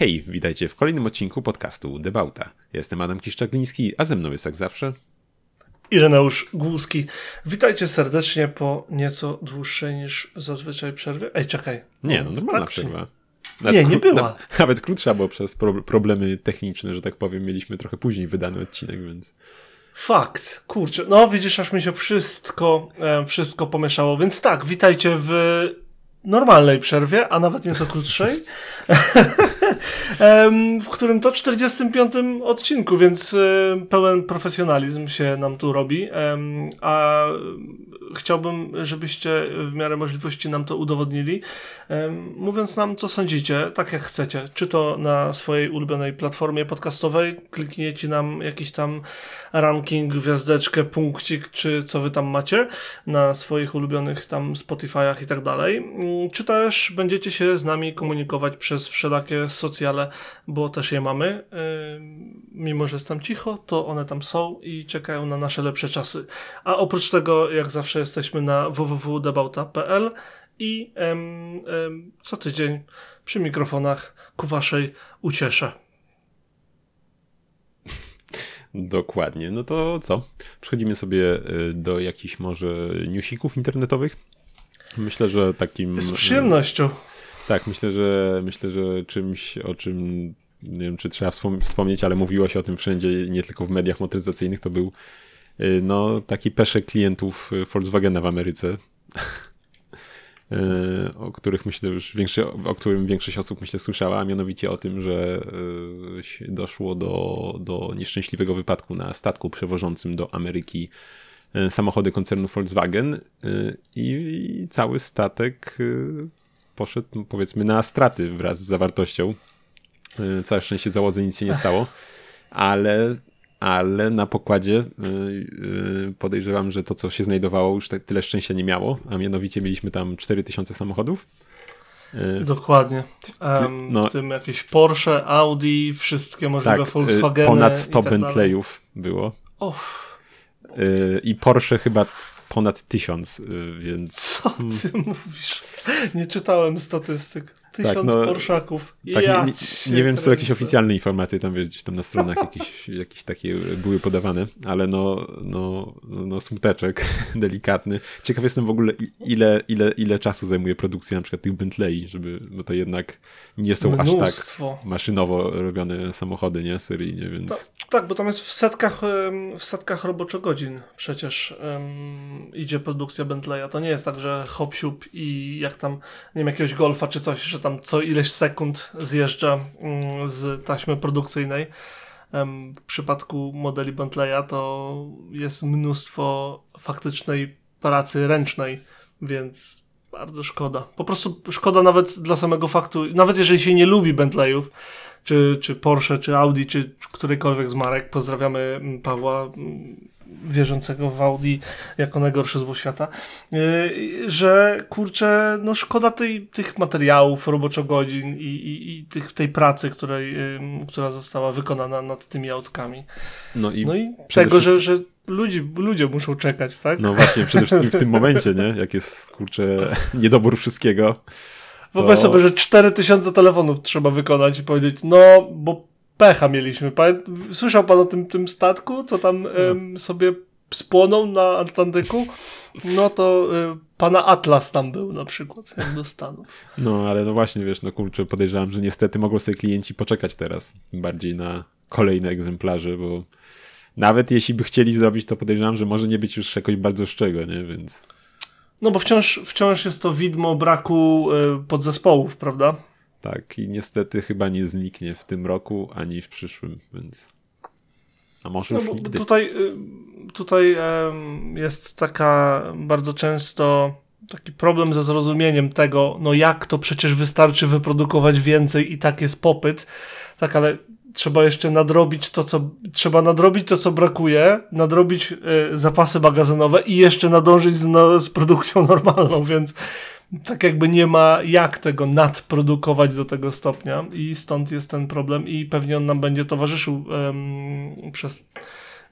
Hej, witajcie w kolejnym odcinku podcastu Debauta. Jestem Adam Kiszczagliński, a ze mną jest jak zawsze Ireneusz Głuski. Witajcie serdecznie po nieco dłuższej niż zazwyczaj przerwie. Ej, czekaj. Nie, no normalna tak, przerwa. Nawet nie, nie była. Na, nawet krótsza, bo przez pro, problemy techniczne, że tak powiem, mieliśmy trochę później wydany odcinek, więc... Fakt, kurczę. No widzisz, aż mi się wszystko, e, wszystko pomieszało. Więc tak, witajcie w normalnej przerwie, a nawet nieco krótszej, w którym to 45 odcinku, więc pełen profesjonalizm się nam tu robi. A chciałbym, żebyście w miarę możliwości nam to udowodnili, mówiąc nam, co sądzicie, tak jak chcecie. Czy to na swojej ulubionej platformie podcastowej, klikniecie nam jakiś tam ranking, gwiazdeczkę, punkcik, czy co wy tam macie na swoich ulubionych tam Spotify'ach i tak dalej. Czy też będziecie się z nami komunikować przez wszelakie socjale, bo też je mamy. Mimo, że jest tam cicho, to one tam są i czekają na nasze lepsze czasy. A oprócz tego, jak zawsze jesteśmy na www.debauta.pl i em, em, co tydzień przy mikrofonach ku waszej uciesze. Dokładnie. No to co? Przechodzimy sobie y, do jakichś może newsików internetowych. Myślę, że takim. Z przyjemnością. Tak, myślę, że myślę, że czymś, o czym nie wiem, czy trzeba wspomnieć, ale mówiło się o tym wszędzie, nie tylko w mediach motoryzacyjnych, to był no, taki peszek klientów y, Volkswagena w Ameryce, y, o których myślę już większy, o którym większość osób myślę słyszała, a mianowicie o tym, że doszło do, do nieszczęśliwego wypadku na statku przewożącym do Ameryki samochody koncernu Volkswagen i cały statek poszedł powiedzmy na straty wraz z zawartością. Całe szczęście załodze nic się nie stało, ale ale na pokładzie y, y, podejrzewam, że to, co się znajdowało, już tak tyle szczęścia nie miało, a mianowicie mieliśmy tam 4000 samochodów. Y, Dokładnie. Um, no, w tym jakieś Porsche, Audi, wszystkie możliwe tak, Volkswageny. Ponad 100 tak Bentleyów było. Uff. I Porsche chyba ponad 1000, więc... Co ty mówisz? Nie czytałem statystyk. Tysiąc tak, no, Porszaków. Tak, ja nie, nie, nie wiem, czy są jakieś oficjalne informacje, tam wiesz, gdzieś tam na stronach jakieś, jakieś takie były podawane, ale no, no, no smuteczek delikatny. Ciekaw jestem w ogóle, ile, ile, ile czasu zajmuje produkcja na przykład tych Bentley, żeby, bo to jednak nie są Mnóstwo. aż tak maszynowo robione samochody, nie, seryjnie, więc... To, tak, bo tam jest w setkach, w setkach roboczo-godzin przecież um, idzie produkcja Bentleya. To nie jest tak, że hop i jak tam, nie wiem, jakiegoś Golfa czy coś, że tam co ileś sekund zjeżdża mm, z taśmy produkcyjnej. W przypadku modeli Bentleya to jest mnóstwo faktycznej pracy ręcznej, więc bardzo szkoda. Po prostu szkoda nawet dla samego faktu, nawet jeżeli się nie lubi Bentleyów, czy, czy Porsche, czy Audi, czy którejkolwiek z marek, pozdrawiamy mm, Pawła mm, wierzącego w Audi jako najgorszy zło świata, yy, że kurczę, no szkoda tej, tych materiałów, roboczogodzin i, i, i tych, tej pracy, której, która została wykonana nad tymi autkami. No i, no i tego, że, że ludzi, ludzie muszą czekać, tak? No właśnie, przede wszystkim w tym momencie, nie? Jak jest, kurczę, niedobór wszystkiego. To... Wyobraź sobie, że 4000 telefonów trzeba wykonać i powiedzieć, no, bo pecha mieliśmy. Słyszał pan o tym, tym statku, co tam hmm. sobie spłonął na Atlantyku? No to y, pana Atlas tam był na przykład, jak do Stanów. No, ale no właśnie, wiesz, no kurczę, podejrzewam, że niestety mogą sobie klienci poczekać teraz bardziej na kolejne egzemplarze, bo nawet jeśli by chcieli zrobić, to podejrzewam, że może nie być już jakoś bardzo szczego, nie, więc... No bo wciąż, wciąż jest to widmo braku y, podzespołów, prawda? Tak, i niestety chyba nie zniknie w tym roku ani w przyszłym, więc. A może no, już nigdy. Tutaj, y, tutaj jest taka bardzo często taki problem ze zrozumieniem tego, no jak to przecież wystarczy wyprodukować więcej i tak jest popyt, tak, ale trzeba jeszcze nadrobić to, co trzeba nadrobić to, co brakuje, nadrobić y, zapasy magazynowe i jeszcze nadążyć z, no, z produkcją normalną, więc tak jakby nie ma jak tego nadprodukować do tego stopnia i stąd jest ten problem i pewnie on nam będzie towarzyszył um, przez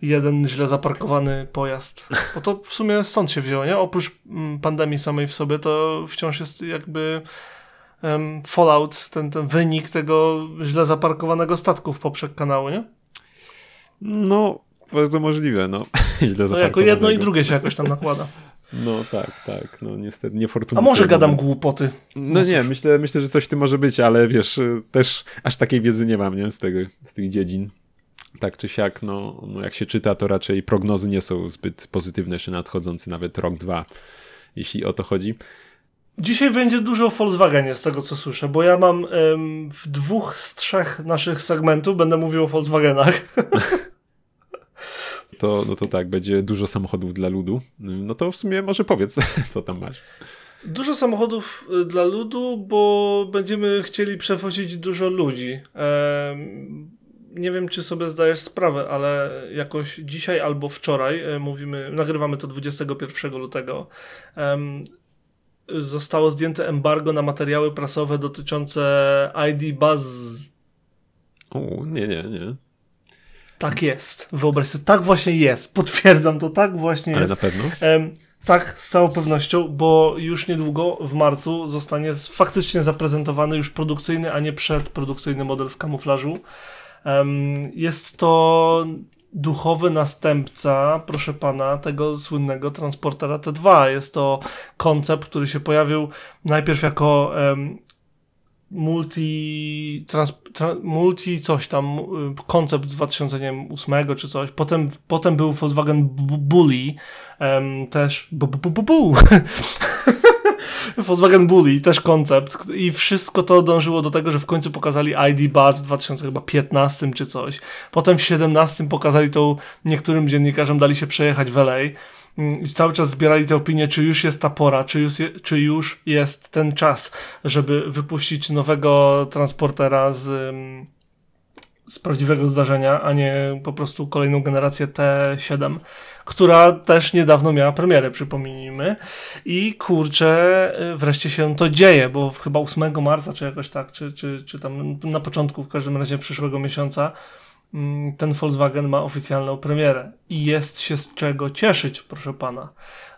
jeden źle zaparkowany pojazd. Bo to w sumie stąd się wzięło, nie? Oprócz mm, pandemii samej w sobie to wciąż jest jakby um, fallout, ten, ten wynik tego źle zaparkowanego statku w poprzek kanału, nie? No, bardzo możliwe, no. źle no jako jedno i drugie się jakoś tam nakłada. No tak, tak, no niestety niefortunnie. A może gadam głupoty? No, no nie, myślę, myślę, że coś w tym może być, ale wiesz, też aż takiej wiedzy nie mam, nie, z, tego, z tych dziedzin. Tak czy siak, no, no jak się czyta, to raczej prognozy nie są zbyt pozytywne jeszcze nadchodzący nawet rok, dwa, jeśli o to chodzi. Dzisiaj będzie dużo o Volkswagenie z tego co słyszę, bo ja mam ym, w dwóch z trzech naszych segmentów będę mówił o Volkswagenach. to, no to tak, będzie dużo samochodów dla ludu. No to w sumie może powiedz, co tam masz. Dużo samochodów y, dla ludu, bo będziemy chcieli przewozić dużo ludzi. nie wiem, czy sobie zdajesz sprawę, ale jakoś dzisiaj albo wczoraj, e, mówimy, nagrywamy to 21 lutego, zostało zdjęte embargo na materiały prasowe dotyczące ID Buzz. O, nie, nie, nie. Tak jest. Wyobraź sobie, tak właśnie jest. Potwierdzam to, tak właśnie Ale jest. na pewno? Um, tak, z całą pewnością, bo już niedługo w marcu zostanie faktycznie zaprezentowany już produkcyjny, a nie przedprodukcyjny model w kamuflażu. Um, jest to duchowy następca, proszę pana, tego słynnego transportera T2. Jest to koncept, który się pojawił najpierw jako um, multi, trans, tra, multi coś tam, koncept z 2008 czy coś. Potem, potem był Volkswagen Bully, um, też bu, bu, bu, bu. Volkswagen Bully, też koncept i wszystko to dążyło do tego, że w końcu pokazali ID Buzz w 2015 czy coś. Potem w 2017 pokazali to niektórym dziennikarzom, dali się przejechać w LA Mm, cały czas zbierali te opinie, czy już jest ta pora, czy już, je, czy już jest ten czas, żeby wypuścić nowego transportera z, mm, z prawdziwego zdarzenia, a nie po prostu kolejną generację T7, która też niedawno miała premierę, przypomnijmy. I kurczę, y, wreszcie się to dzieje, bo chyba 8 marca, czy jakoś tak, czy, czy, czy tam na początku w każdym razie przyszłego miesiąca Mm, ten Volkswagen ma oficjalną premierę i jest się z czego cieszyć, proszę pana.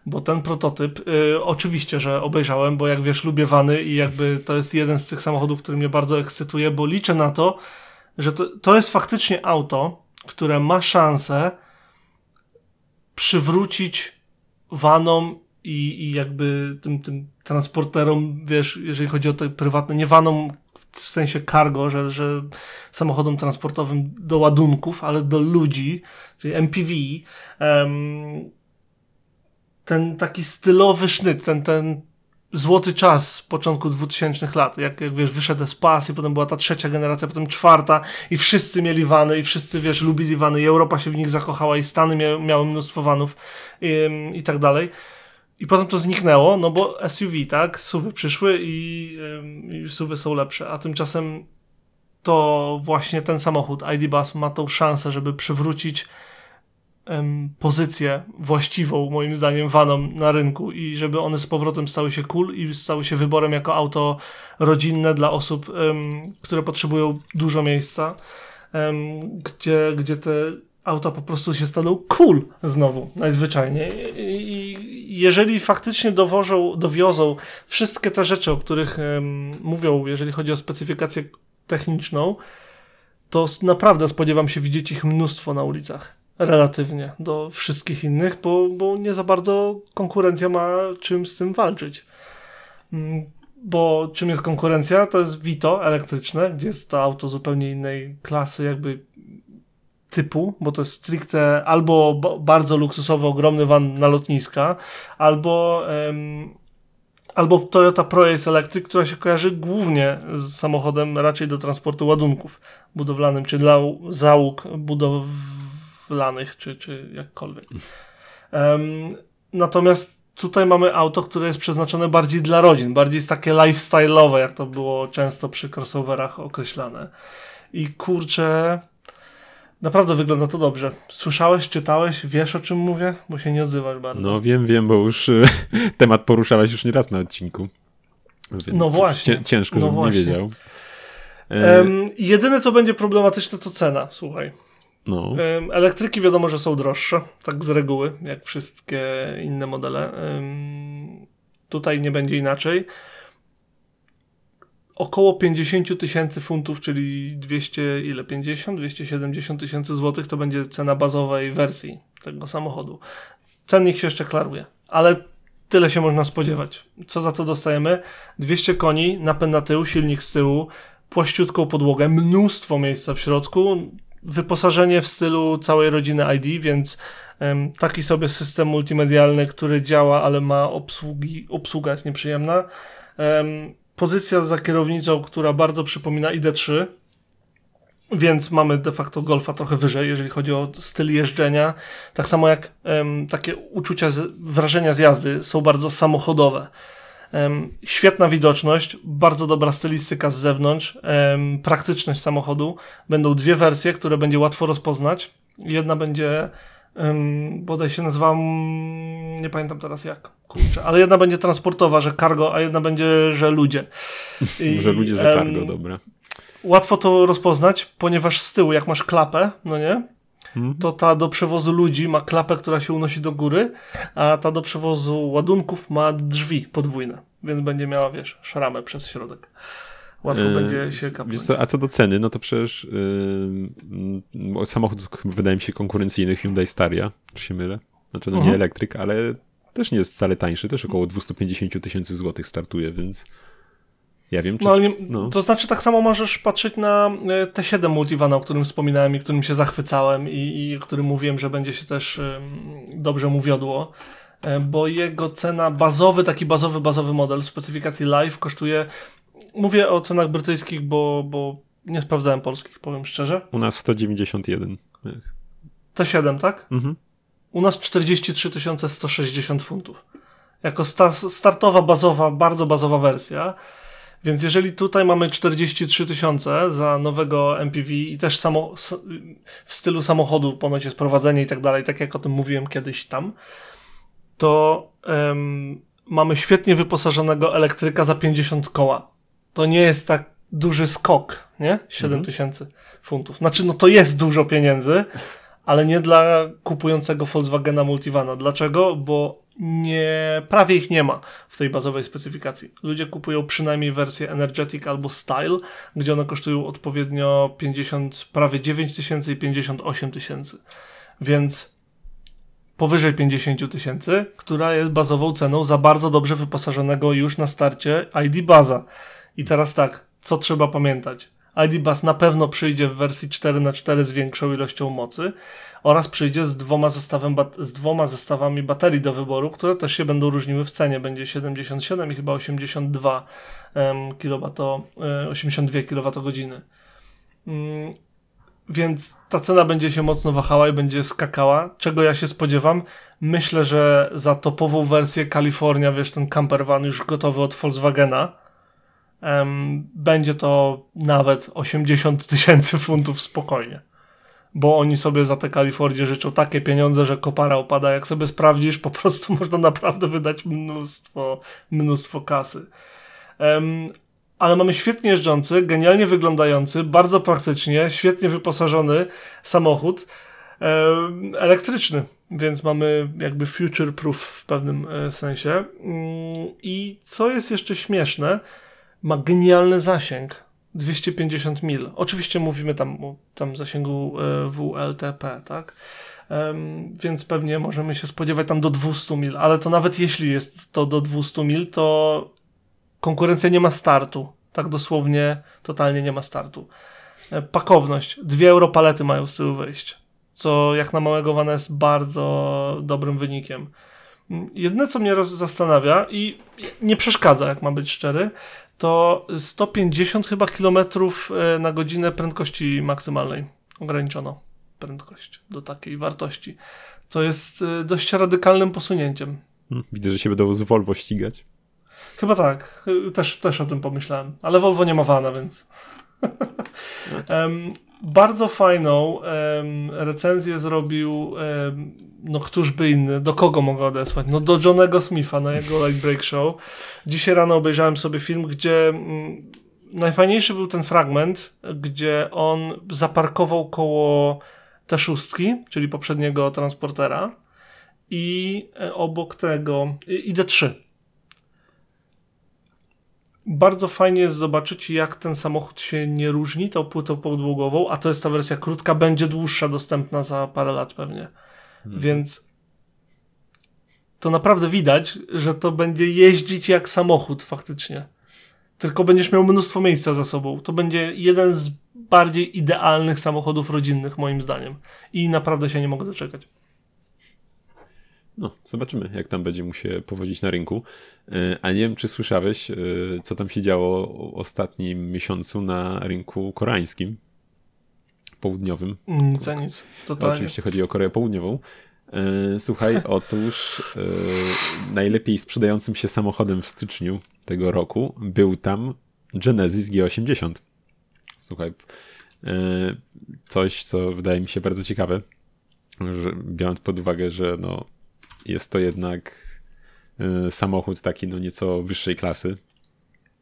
Bo ten prototyp, y, oczywiście, że obejrzałem, bo jak wiesz, lubię wany i jakby to jest jeden z tych samochodów, który mnie bardzo ekscytuje, bo liczę na to, że to, to jest faktycznie auto, które ma szansę przywrócić vanom i, i jakby tym, tym transporterom, wiesz, jeżeli chodzi o te prywatne, nie vanom w sensie cargo, że, że samochodom transportowym do ładunków, ale do ludzi, czyli MPV, um, ten taki stylowy sznyt, ten, ten złoty czas początku 2000 lat, jak, jak wiesz, wyszedł Espas i potem była ta trzecia generacja, potem czwarta i wszyscy mieli wany i wszyscy, wiesz, lubili wany i Europa się w nich zakochała i Stany mia miały mnóstwo vanów i, i tak dalej. I potem to zniknęło, no bo SUV, tak? SUVy przyszły i, i SUVy są lepsze, a tymczasem to właśnie ten samochód ID Bus ma tą szansę, żeby przywrócić pozycję właściwą, moim zdaniem, vanom na rynku i żeby one z powrotem stały się cool i stały się wyborem jako auto rodzinne dla osób, które potrzebują dużo miejsca, gdzie, gdzie te auta po prostu się staną cool znowu, najzwyczajniej. I jeżeli faktycznie dowożą, dowiozą wszystkie te rzeczy, o których mówią, jeżeli chodzi o specyfikację techniczną, to naprawdę spodziewam się widzieć ich mnóstwo na ulicach. Relatywnie do wszystkich innych, bo, bo nie za bardzo konkurencja ma czym z tym walczyć. Mm, bo czym jest konkurencja? To jest Vito elektryczne, gdzie jest to auto zupełnie innej klasy, jakby typu, bo to jest stricte albo bardzo luksusowy, ogromny van na lotniska, albo, um, albo Toyota Proace Electric, która się kojarzy głównie z samochodem raczej do transportu ładunków budowlanym, czy dla załóg budowlanych, czy, czy jakkolwiek. Um, natomiast tutaj mamy auto, które jest przeznaczone bardziej dla rodzin, bardziej jest takie lifestyle'owe, jak to było często przy crossoverach określane. I kurczę, Naprawdę wygląda to dobrze. Słyszałeś, czytałeś, wiesz o czym mówię? Bo się nie odzywasz bardzo. No wiem, wiem, bo już y, temat poruszałeś już nieraz na odcinku. No właśnie. Ciężko, no żebym właśnie. nie wiedział. Um, jedyne, co będzie problematyczne, to cena, słuchaj. No. Elektryki wiadomo, że są droższe, tak z reguły, jak wszystkie inne modele. Tutaj nie będzie inaczej. około 50 tysięcy funtów, czyli 200, ile, 50, 270 tysięcy złotych to będzie cena bazowej wersji tego samochodu. Cennik się jeszcze klaruje, ale tyle się można spodziewać. Co za to dostajemy? 200 koni, napęd na tył, silnik z tyłu, płaściutką podłogę, mnóstwo miejsca w środku, wyposażenie w stylu całej rodziny ID, więc taki sobie system multimedialny, który działa, ale ma obsługi, obsługa jest nieprzyjemna. Pozycja za kierownicą, która bardzo przypomina ID3, więc mamy de facto golfa trochę wyżej, jeżeli chodzi o styl jeżdżenia. Tak samo jak takie uczucia, wrażenia z jazdy są bardzo samochodowe. Um, świetna widoczność, bardzo dobra stylistyka z zewnątrz, um, praktyczność samochodu. Będą dwie wersje, które będzie łatwo rozpoznać. Jedna będzie um, bodaj się nazywa, nie pamiętam teraz jak, kurczę, ale jedna będzie transportowa, że cargo, a jedna będzie, że ludzie. I, że ludzie, że cargo, dobra. Łatwo to rozpoznać, ponieważ z tyłu, jak masz klapę, no nie? Mhm. To ta do przewozu ludzi ma klapę, która się unosi do góry, a ta do przewozu ładunków ma drzwi podwójne, więc będzie miała, wiesz, szramę przez środek. Łatwo yy, będzie się kapnąć. Co, a co do ceny, no to przecież yy, samochód wydaje mi się konkurencyjny Hyundai Staria, czy się mylę? Znaczy no uh -huh. nie mhm. elektryk, ale też nie jest wcale tańszy, też około 250 tysięcy złotych startuje, więc ja wiem, czy... No, ale no. To znaczy tak samo możesz patrzeć na e, T7 Multivana, o którym wspominałem i którym się zachwycałem i, i którym mówiłem, że będzie się też dobrze mu wiodło, e, bo jego cena bazowy, taki bazowy, bazowy model w specyfikacji live kosztuje, mówię o cenach brytyjskich, bo, bo nie sprawdzałem polskich, powiem szczerze. U nas 191. T7, tak? Mhm. U nas 43 160 funtów. Jako sta startowa, bazowa, bardzo bazowa wersja. Więc jeżeli tutaj mamy 43 tysiące za nowego MPV i też samo w stylu samochodu ponoć jest prowadzenie i tak dalej, tak jak o tym mówiłem kiedyś tam, to um, mamy świetnie wyposażonego elektryka za 50 koła. To nie jest tak duży skok, nie? 7 mhm. tysięcy funtów. Znaczy, no to jest dużo pieniędzy, ale nie dla kupującego Volkswagena Multivana. Dlaczego? Bo nie, prawie ich nie ma w tej bazowej specyfikacji. Ludzie kupują przynajmniej wersję Energetic albo Style, gdzie one kosztują odpowiednio 50, prawie 9 tysięcy i 58 tysięcy. Więc powyżej 50 tysięcy, która jest bazową ceną za bardzo dobrze wyposażonego już na starcie ID Baza. I teraz tak, co trzeba pamiętać? ID Bus na pewno przyjdzie w wersji 4x4 z większą ilością mocy oraz przyjdzie z dwoma, zestawem z dwoma zestawami baterii do wyboru, które też się będą różniły w cenie. Będzie 77 i chyba 82 um, kWh, 82 kWh. Więc ta cena będzie się mocno wahała i będzie skakała. Czego ja się spodziewam? Myślę, że za topową wersję Kalifornia, wiesz, ten camper van już gotowy od Volkswagena, będzie to nawet 80 tysięcy funtów spokojnie. Bo oni sobie za tę Kalifornię życzą takie pieniądze, że kopara opada. Jak sobie sprawdzisz, po prostu można naprawdę wydać mnóstwo, mnóstwo kasy. Um, ale mamy świetnie jeżdżący, genialnie wyglądający, bardzo praktycznie, świetnie wyposażony samochód um, elektryczny więc mamy jakby future proof w pewnym e, sensie. Mm, I co jest jeszcze śmieszne, ma genialny zasięg. 250 mil. Oczywiście mówimy tam o tam zasięgu e, WLTP, tak? Um, więc pewnie możemy się spodziewać tam do 200 mil, ale to nawet jeśli jest to do 200 mil, to konkurencja nie ma startu. Tak dosłownie, totalnie nie ma startu. E, pakowność. Dwie europalety mają z tyłu wejść, co jak na małego vana jest bardzo dobrym wynikiem. Jedne, co mnie zastanawia i nie przeszkadza, jak mam być szczery, to 150 chyba kilometrów e, na godzinę prędkości maksymalnej. Ograniczono prędkość do takiej wartości, co jest e, dość radykalnym posunięciem. Hmm, widzę, że się będą z Volvo ścigać. Chyba tak. Też, też o tym pomyślałem. Ale Volvo nie ma wana, więc... um, bardzo fajną um, recenzję zrobił um, no któż by inny, do kogo mogę odesłać? No do Johnego Smitha na jego Light Break Show. Dzisiaj rano obejrzałem sobie film, gdzie mm, najfajniejszy był ten fragment, gdzie on zaparkował koło te szóstki, czyli poprzedniego transportera i e, obok tego ID3. Bardzo fajnie jest zobaczyć, jak ten samochód się nie różni tą płytą podłogową, a to jest ta wersja krótka, będzie dłuższa, dostępna za parę lat pewnie. Hmm. Więc to naprawdę widać, że to będzie jeździć jak samochód faktycznie. Tylko będziesz miał mnóstwo miejsca za sobą. To będzie jeden z bardziej idealnych samochodów rodzinnych, moim zdaniem. I naprawdę się nie mogę doczekać. No, zobaczymy, jak tam będzie mu się powodzić na rynku. E, a nie wiem, czy słyszałeś, e, co tam się działo w ostatnim miesiącu na rynku koreańskim, południowym. Nic a nic. Totalnie. Oczywiście chodzi o Koreę Południową. E, słuchaj, otóż najlepiej sprzedającym się samochodem w styczniu tego roku był tam Genesis G80. Słuchaj, coś, co wydaje mi się bardzo ciekawe, że biorąc pod uwagę, że no, jest to jednak e, samochód taki no nieco wyższej klasy.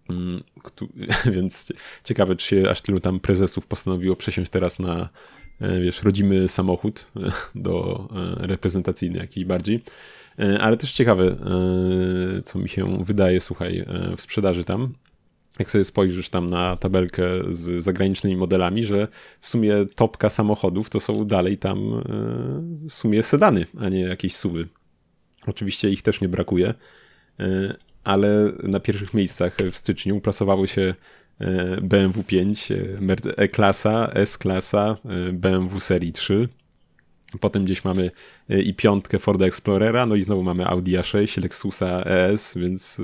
Mm, więc ciekawe, czy się aż tylu tam prezesów postanowiło przesiąść teraz na e, wiesz, rodzimy samochód e, do reprezentacyjny jakiś bardziej. Ale też ciekawe, co mi się wydaje, słuchaj, w sprzedaży tam, jak sobie spojrzysz tam na tabelkę z zagranicznymi modelami, że w sumie topka samochodów to są dalej tam w sumie sedany, a nie jakieś suwy. Oczywiście ich też nie brakuje, e, ale na pierwszych miejscach w styczniu uplasowały się e, BMW 5, E-klasa, S-klasa, e, BMW serii 3. Potem gdzieś mamy i piątkę Forda Explorera, no i znowu mamy Audi A6, Lexusa ES, więc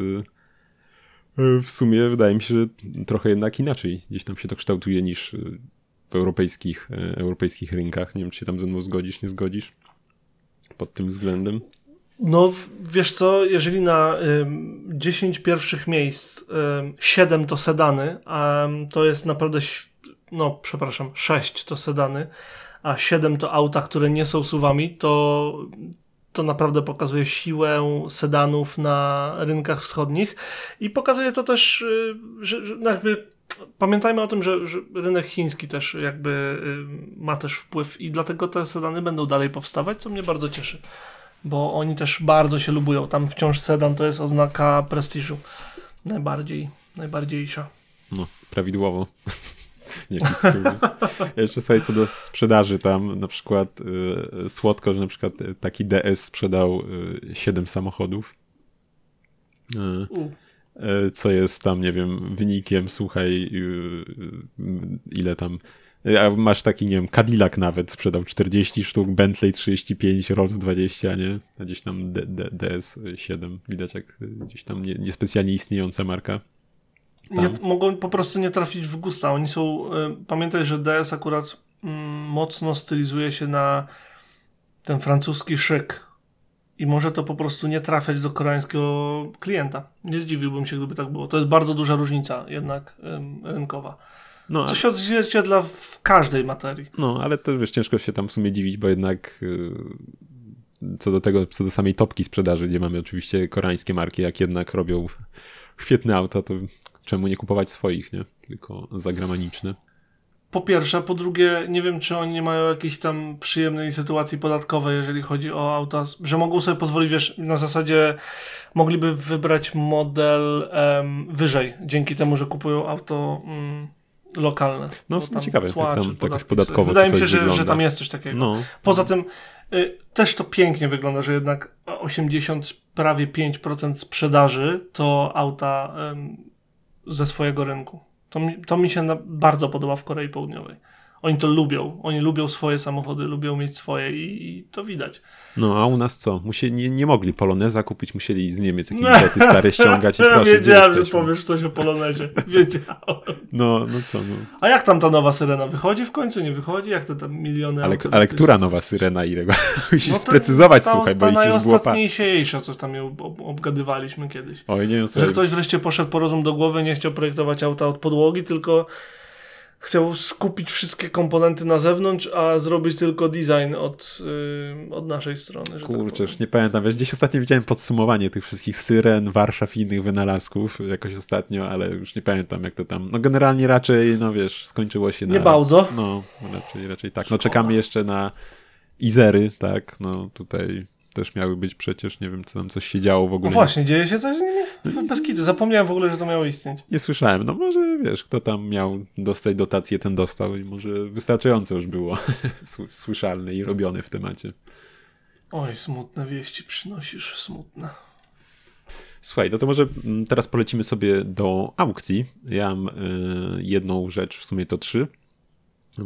w sumie wydaje mi się, że trochę jednak inaczej gdzieś tam się to kształtuje niż w europejskich, europejskich rynkach. Nie wiem, czy się tam ze mną zgodzisz, nie zgodzisz pod tym względem. No, wiesz co, jeżeli na y, 10 pierwszych miejsc y, 7 to sedany, a to jest naprawdę, no przepraszam, 6 to sedany, a 7 to auta, które nie są suwami, to, to naprawdę pokazuje siłę sedanów na rynkach wschodnich i pokazuje to też, y, że, że jakby pamiętajmy o tym, że, że, rynek chiński też jakby y, ma też wpływ i dlatego te sedany będą dalej powstawać, co mnie bardzo cieszy bo oni też bardzo się lubują. Tam wciąż sedan to jest oznaka prestiżu. Najbardziej, najbardziejsza. No, prawidłowo. Jakiś Jeszcze sobie co do sprzedaży tam, na przykład y, słodko, że na przykład taki DS sprzedał y, 7 samochodów. Y, y, co jest tam, nie wiem, wynikiem, słuchaj, y, y, ile tam a masz taki, nie wiem, Cadillac nawet sprzedał 40 sztuk, Bentley 35, Rolls 20, nie? A gdzieś tam D D DS7, widać jak gdzieś tam nie, niespecjalnie istniejąca marka. Nie, mogą po prostu nie trafić w gusta. Oni są, y, pamiętaj, że DS akurat y, mocno stylizuje się na ten francuski szyk i może to po prostu nie trafiać do koreańskiego klienta. Nie zdziwiłbym się, gdyby tak było. To jest bardzo duża różnica jednak y, rynkowa. No, Co się odzwierciedla w każdej materii. No, ale to wiesz, ciężko się tam w sumie dziwić, bo jednak yy, co do tego, co do samej topki sprzedaży, gdzie mamy oczywiście koreańskie marki, jak jednak robią świetne auta, to czemu nie kupować swoich, nie? Tylko zagraniczne. Po pierwsze, po drugie, nie wiem, czy oni nie mają jakiejś tam przyjemnej sytuacji podatkowej, jeżeli chodzi o auta, że mogą sobie pozwolić, wiesz, na zasadzie mogliby wybrać model wyżej, dzięki temu, że kupują auto um, lokalne. No, tam ciekawe, jak tam jakoś podatkowo Wydaje mi się, że, że, tam jest coś takiego. No. Poza tym y, też to pięknie wygląda, że jednak 80, prawie 5% sprzedaży to auta y, ze swojego rynku. To mi, to mi się na, bardzo podoba w Korei Południowej. Oni to lubią. Oni lubią swoje samochody, lubią mieć swoje i, i to widać. No, a u nas co? Musieli, nie, nie mogli Poloneza kupić, musieli z Niemiec jakieś bilety stare ściągać i Wiedziałem, że powiesz coś o Polonezie. Wiedziałem. No, no co, no. A jak tam ta nowa Syrena wychodzi w końcu? Nie wychodzi? Jak te tam miliony... Ale, ale która nowa Syrena, ile? Musisz no sprecyzować, ta, słuchaj, bo ta już najostатniejsza, co tam ją obgadywaliśmy kiedyś. Oj, nie wiem, Że ktoś wreszcie poszedł po rozum do głowy, nie chciał projektować auta od podłogi, tylko chciał skupić wszystkie komponenty na zewnątrz, a zrobić tylko design od, yy, od naszej strony. Tak Kurczę, tak już nie pamiętam. Wiesz, gdzieś ostatnio widziałem podsumowanie tych wszystkich syren, Warszaw i innych wynalazków jakoś ostatnio, ale już nie pamiętam jak to tam. No generalnie raczej, no wiesz, skończyło się na... Nie bardzo. No, raczej, raczej tak. No czekamy jeszcze na Izery, tak, no tutaj też miały być przecież, nie wiem, co tam coś się działo w No ogóle. właśnie, dzieje się coś z nimi? Bez kitu, zapomniałem w ogóle, że to miało istnieć. Nie słyszałem, no może wiesz, kto tam miał dostać dotację, ten dostał i może wystarczająco już było sły- słyszalne i robione w temacie. Oj, smutne wieści przynosisz, smutne. Słuchaj, no to może mm, teraz polecimy sobie do aukcji. Ja mam y, jedną rzecz, w sumie to trzy,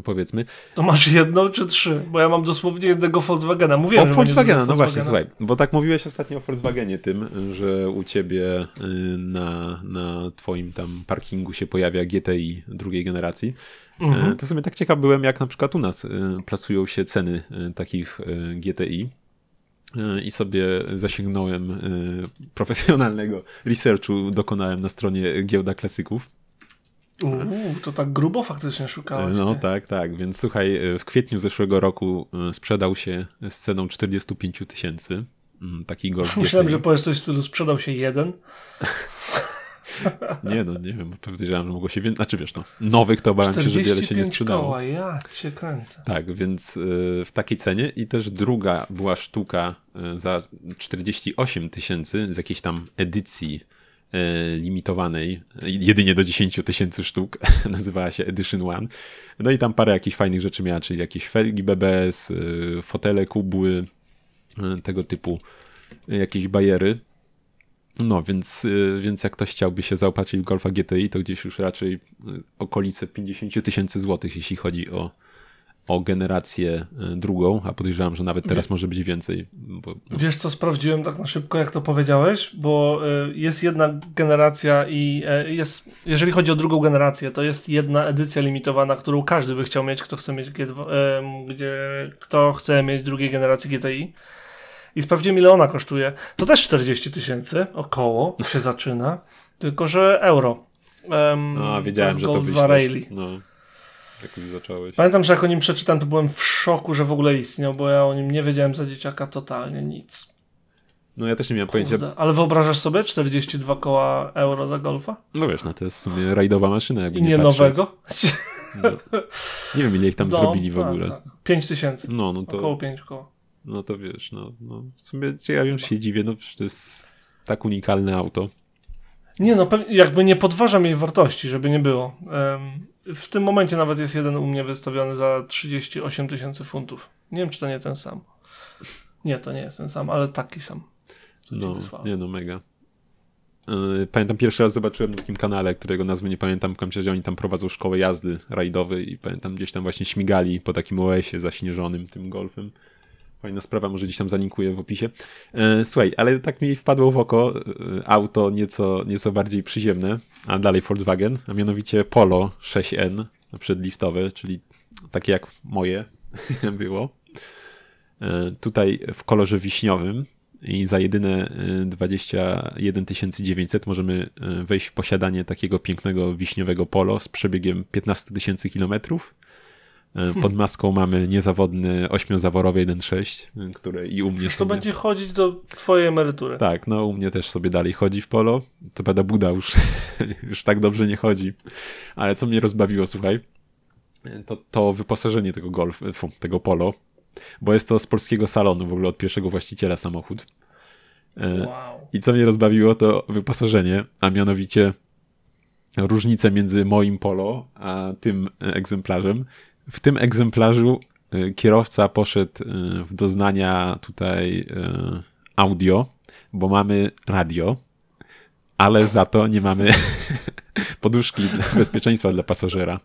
powiedzmy. To masz jedną czy trzy? Bo ja mam dosłownie jednego Volkswagena. O że mam Volkswagena, jednego no właśnie, Volkswagena. słuchaj, bo tak mówiłeś ostatnio o Volkswagenie tym, że u ciebie y, na, na twoim tam parkingu się pojawia GTI drugiej generacji. Mhm. Y, To sobie tak ciekaw byłem, jak na przykład u nas y, pracują się ceny takich GTI. I sobie zasięgnąłem profesjonalnego researchu, dokonałem na stronie Giełda Klasyków. Uuu, to tak grubo faktycznie szukałeś. No ty. tak, tak. Więc słuchaj, y, w kwietniu zeszłego roku y, sprzedał się z ceną 45 tysięcy. mm, Taki Golf Myślałem, GTI. że powiesz coś w stylu sprzedał się jeden. Nie no, nie wiem, podejrzewam, że mogło się więcej, znaczy wiesz no, nowych to bałem się, że wiele się nie 45 sprzedało. koła, ja cię kręcę. Tak, więc y, w takiej cenie i też druga była sztuka y, za 48 tysięcy z jakiejś tam edycji limitowanej, y, jedynie do 10 tysięcy sztuk, nazywała się Edition One. No i tam parę jakichś fajnych rzeczy miała, czyli jakieś felgi BBS, y, fotele, kubły, y, tego typu jakieś bajery. No, więc, więc jak ktoś chciałby się zaopatrzyć w Golfa GTI, to gdzieś już raczej okolice 50 tysięcy złotych, jeśli chodzi o, o generację y, drugą, a podejrzewam, że nawet teraz może być więcej. Bo, Wiesz co, sprawdziłem tak na szybko, jak to powiedziałeś, bo y, jest jedna generacja i y, jest, jeżeli chodzi o drugą generację, to jest jedna edycja limitowana, którą każdy by chciał mieć, kto chce mieć G2, em, gdzie, kto chce mieć drugiej generacji GTI. I sprawdziłem, ile ona kosztuje. To też 40 tysięcy, około się zaczyna, tylko że euro. No, a to wiedziałem, jest że to wyślesz. Rally. No, jak już zacząłeś. Pamiętam, że jak o nim przeczytałem, to byłem w szoku, że w ogóle istniał, bo ja o nim nie wiedziałem za dzieciaka totalnie nic. No ja też nie miałem pojęcia. Ale wyobrażasz sobie 42 koła euro za golfa? No wiesz, no to jest w sumie rajdowa maszyna. Jakby I nie, patrzeć. nowego? No. Nie wiem, ile ich tam No, zrobili w tak, ogóle. Tak. 5 tysięcy. No, no to, Około 5 koła. no to wiesz, no, no w sumie ja już się dziwię, no to jest tak unikalne auto. Nie no, jakby nie podważam jej wartości, żeby nie było. Em, w tym momencie nawet jest jeden u mnie wystawiony za 38 tysięcy funtów. Nie wiem, czy to nie ten sam. Nie, to nie jest ten sam, ale taki sam. No, nie no, mega. Yy, Pamiętam pierwszy raz zobaczyłem na takim kanale, którego nazwy nie pamiętam, kończę, że oni tam prowadzą szkołę jazdy rajdowej i pamiętam gdzieś tam właśnie śmigali po takim OS-ie zaśnieżonym tym golfem. Fajna sprawa, może gdzieś tam zaninkuję w opisie. E, Słuchaj, ale tak mi wpadło w oko e, auto nieco, nieco bardziej przyziemne, a dalej Volkswagen, a mianowicie Polo 6N, przedliftowe, czyli takie jak moje było. E, Tutaj w kolorze wiśniowym i za jedyne e, 21 900 możemy wejść w posiadanie takiego pięknego wiśniowego Polo z przebiegiem 15 tysięcy kilometrów. E, Pod maską mamy niezawodny ośmiozaworowy 1.6, które i u mnie To sobie... będzie chodzić do twojej emerytury. Tak, no u mnie też sobie dalej chodzi w polo. To prawda Buda już, już tak dobrze nie chodzi. Ale co mnie rozbawiło, słuchaj, to, to wyposażenie tego golf, fu, tego polo, bo jest to z polskiego salonu w ogóle od pierwszego właściciela samochód. E, Wow. I co mnie rozbawiło, to wyposażenie, a mianowicie różnicę między moim polo a tym e, egzemplarzem. W tym egzemplarzu e, kierowca poszedł e, w doznania tutaj e, audio, bo mamy radio, ale za to nie mamy poduszki bezpieczeństwa dla pasażera.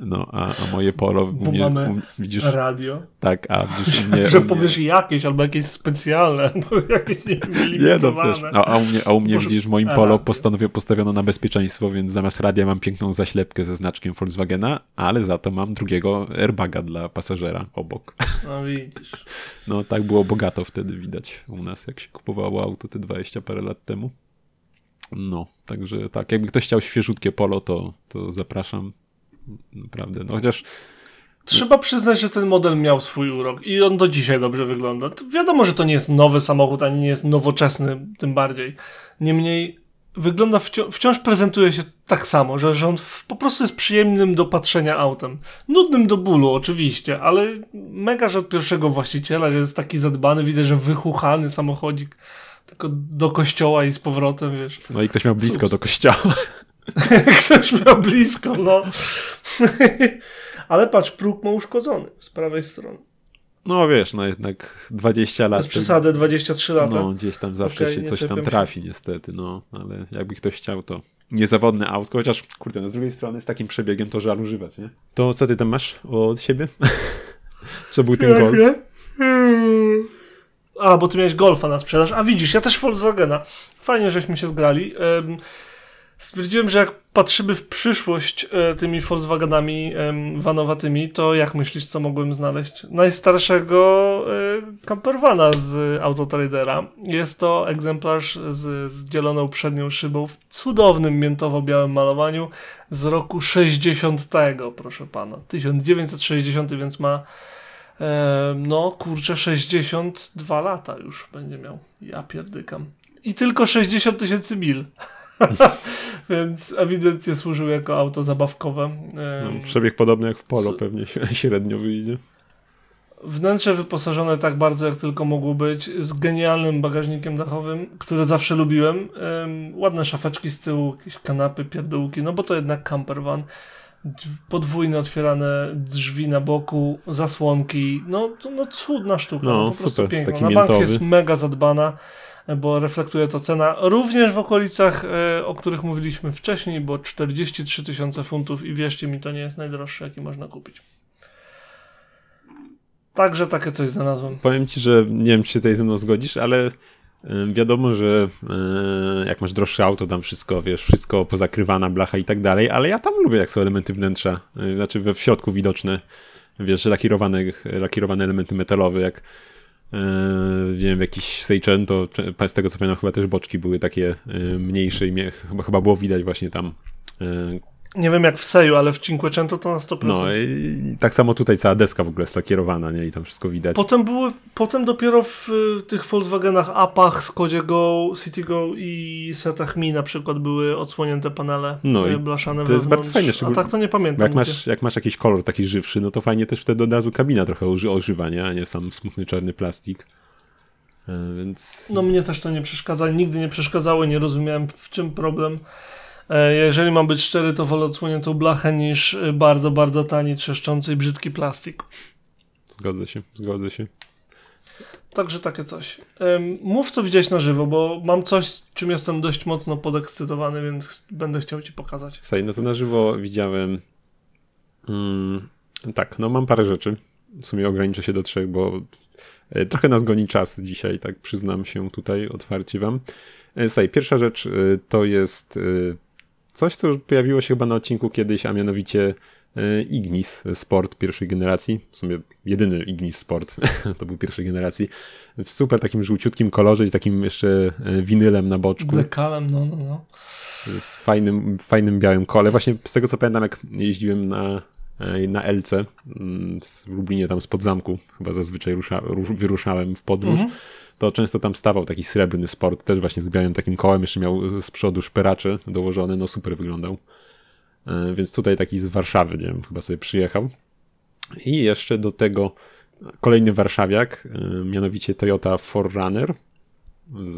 No, a, a moje polo, Bo mnie, mamy widzisz, Radio. tak, a widzisz, mnie, że u mnie, powiesz jakieś, albo jakieś specjalne, albo jakieś nie, wiem, Nie, no wiesz, a, a u mnie, a u mnie Boże, widzisz w moim polo postanowię, postawiono na bezpieczeństwo, więc zamiast radia mam piękną zaślepkę ze znaczkiem Volkswagena, ale za to mam drugiego airbaga dla pasażera obok. No widzisz. No tak było bogato wtedy widać u nas, jak się kupowało auto te 20 parę lat temu. No, także tak, jakby ktoś chciał świeżutkie polo, to, to zapraszam. Naprawdę, no chociaż Trzeba przyznać, że ten model miał swój urok i on do dzisiaj dobrze wygląda. Wiadomo, że to nie jest nowy samochód, ani nie jest nowoczesny, tym bardziej. Niemniej wygląda, wciąż, wciąż prezentuje się tak samo, że, że on po prostu jest przyjemnym do patrzenia autem. Nudnym do bólu oczywiście, ale mega, że od pierwszego właściciela, że jest taki zadbany, widać, że wychuchany samochodzik tylko do kościoła i z powrotem, wiesz. No i ktoś miał blisko Cóż. do kościoła. Ktoś miał blisko, no. ale patrz, próg ma uszkodzony z prawej strony. No wiesz, no jednak 20 lat. Bez przesady, 23 lata. No, gdzieś tam zawsze Okej, się coś tam czepiam się. trafi niestety, no, ale jakby ktoś chciał, to niezawodne autko, chociaż kurde, no z drugiej strony z takim przebiegiem to żal używać, nie? To co ty tam masz od siebie? co był ten golf? nie? A, bo ty miałeś Golfa na sprzedaż. A widzisz, ja też Volkswagena. Fajnie, żeśmy się zgrali. Em, Stwierdziłem, że jak patrzymy w przyszłość e, tymi Volkswagenami em, vanowatymi, to jak myślisz, co mogłem znaleźć? Najstarszego e, campervana z Autotradera. Jest to egzemplarz z, z dzieloną przednią szybą w cudownym miętowo-białym malowaniu z roku 60, proszę pana. 1960, więc ma e, no kurczę 62 lata już będzie miał. Ja pierdykam. I tylko 60 tysięcy mil. Więc ewidentnie służył jako auto zabawkowe. No, przebieg podobny jak w Polo pewnie średnio wyjdzie. Wnętrze wyposażone tak bardzo, jak tylko mogło być, z genialnym bagażnikiem dachowym, który zawsze lubiłem. Em, ładne szafeczki z tyłu, jakieś kanapy, pierdółki, no bo to jednak campervan. Dźw- Podwójne otwierane drzwi na boku, zasłonki, no, to, no cudna sztuka, No, no, po prostu super, piękna. Na bank jest mega zadbana, bo reflektuje to cena również w okolicach, e, o których mówiliśmy wcześniej, bo 43 tysiące funtów i wierzcie mi, to nie jest najdroższe, jaki można kupić. Także takie coś znalazłem. Powiem ci, że nie wiem, czy się tutaj ze mną zgodzisz, ale wiadomo, że y, jak masz droższe auto, tam wszystko, wiesz, wszystko pozakrywana, blacha i tak dalej, ale ja tam lubię, jak są elementy wnętrza, y, znaczy we w środku widoczne, wiesz, lakierowane, lakierowane elementy metalowe, jak y, nie wiem, jakiś Seichen, to z tego co pamiętam, chyba też boczki były takie y, mniejsze i mnie, chyba, chyba było widać właśnie tam y, Nie wiem jak w Seju, ale w Cinquecento to na 100%. no i tak samo tutaj cała deska w ogóle jest lakierowana, nie? I tam wszystko widać. Potem były, potem dopiero w y, tych Volkswagenach Apach, Skodzie Go, City Go i Setach Mi na przykład były odsłonięte panele No y, i blaszane to jest wewnątrz. bardzo fajne, A szczególnie- tak to nie pamiętam. jak masz, jak masz jakiś kolor taki żywszy, no to fajnie też wtedy od razu kabina trochę oży, ożywa, nie? A nie sam smutny czarny plastik. E, Więc No mnie też to nie przeszkadza, nigdy nie przeszkadzało, nie rozumiałem w czym problem. E, Jeżeli mam być szczery, to wolę odsłoniętą blachę niż y, bardzo, bardzo tani, trzeszczący i brzydki plastik. zgodzę się, zgodzę się. Także takie coś. Mów, co widziałeś na żywo, bo mam coś, czym jestem dość mocno podekscytowany, więc będę chciał ci pokazać. Słuchaj, no to na żywo widziałem mm, tak, no mam parę rzeczy. W sumie ograniczę się do trzech, bo e, trochę nas goni czas dzisiaj, tak przyznam się tutaj otwarcie wam. E, Słuchaj, pierwsza rzecz e, to jest e, coś, co już pojawiło się chyba na odcinku kiedyś, a mianowicie e, Ignis Sport pierwszej generacji. W sumie jedyny Ignis Sport to był pierwszej generacji. W super takim żółciutkim kolorze i takim jeszcze e, winylem na boczku Dekalem, no, no, no. z fajnym, fajnym białym kole. Właśnie z tego co pamiętam, jak jeździłem na, e, na Elce mm, w Lublinie, tam spod zamku, chyba zazwyczaj rusza, ru- wyruszałem w podróż, Mhm. To często tam stawał taki srebrny sport, też właśnie z białym takim kołem, jeszcze miał z przodu szperacze dołożone, no super wyglądał. E, Więc tutaj taki z Warszawy, nie wiem, chyba sobie przyjechał. I jeszcze do tego kolejny warszawiak, e, mianowicie Toyota 4Runner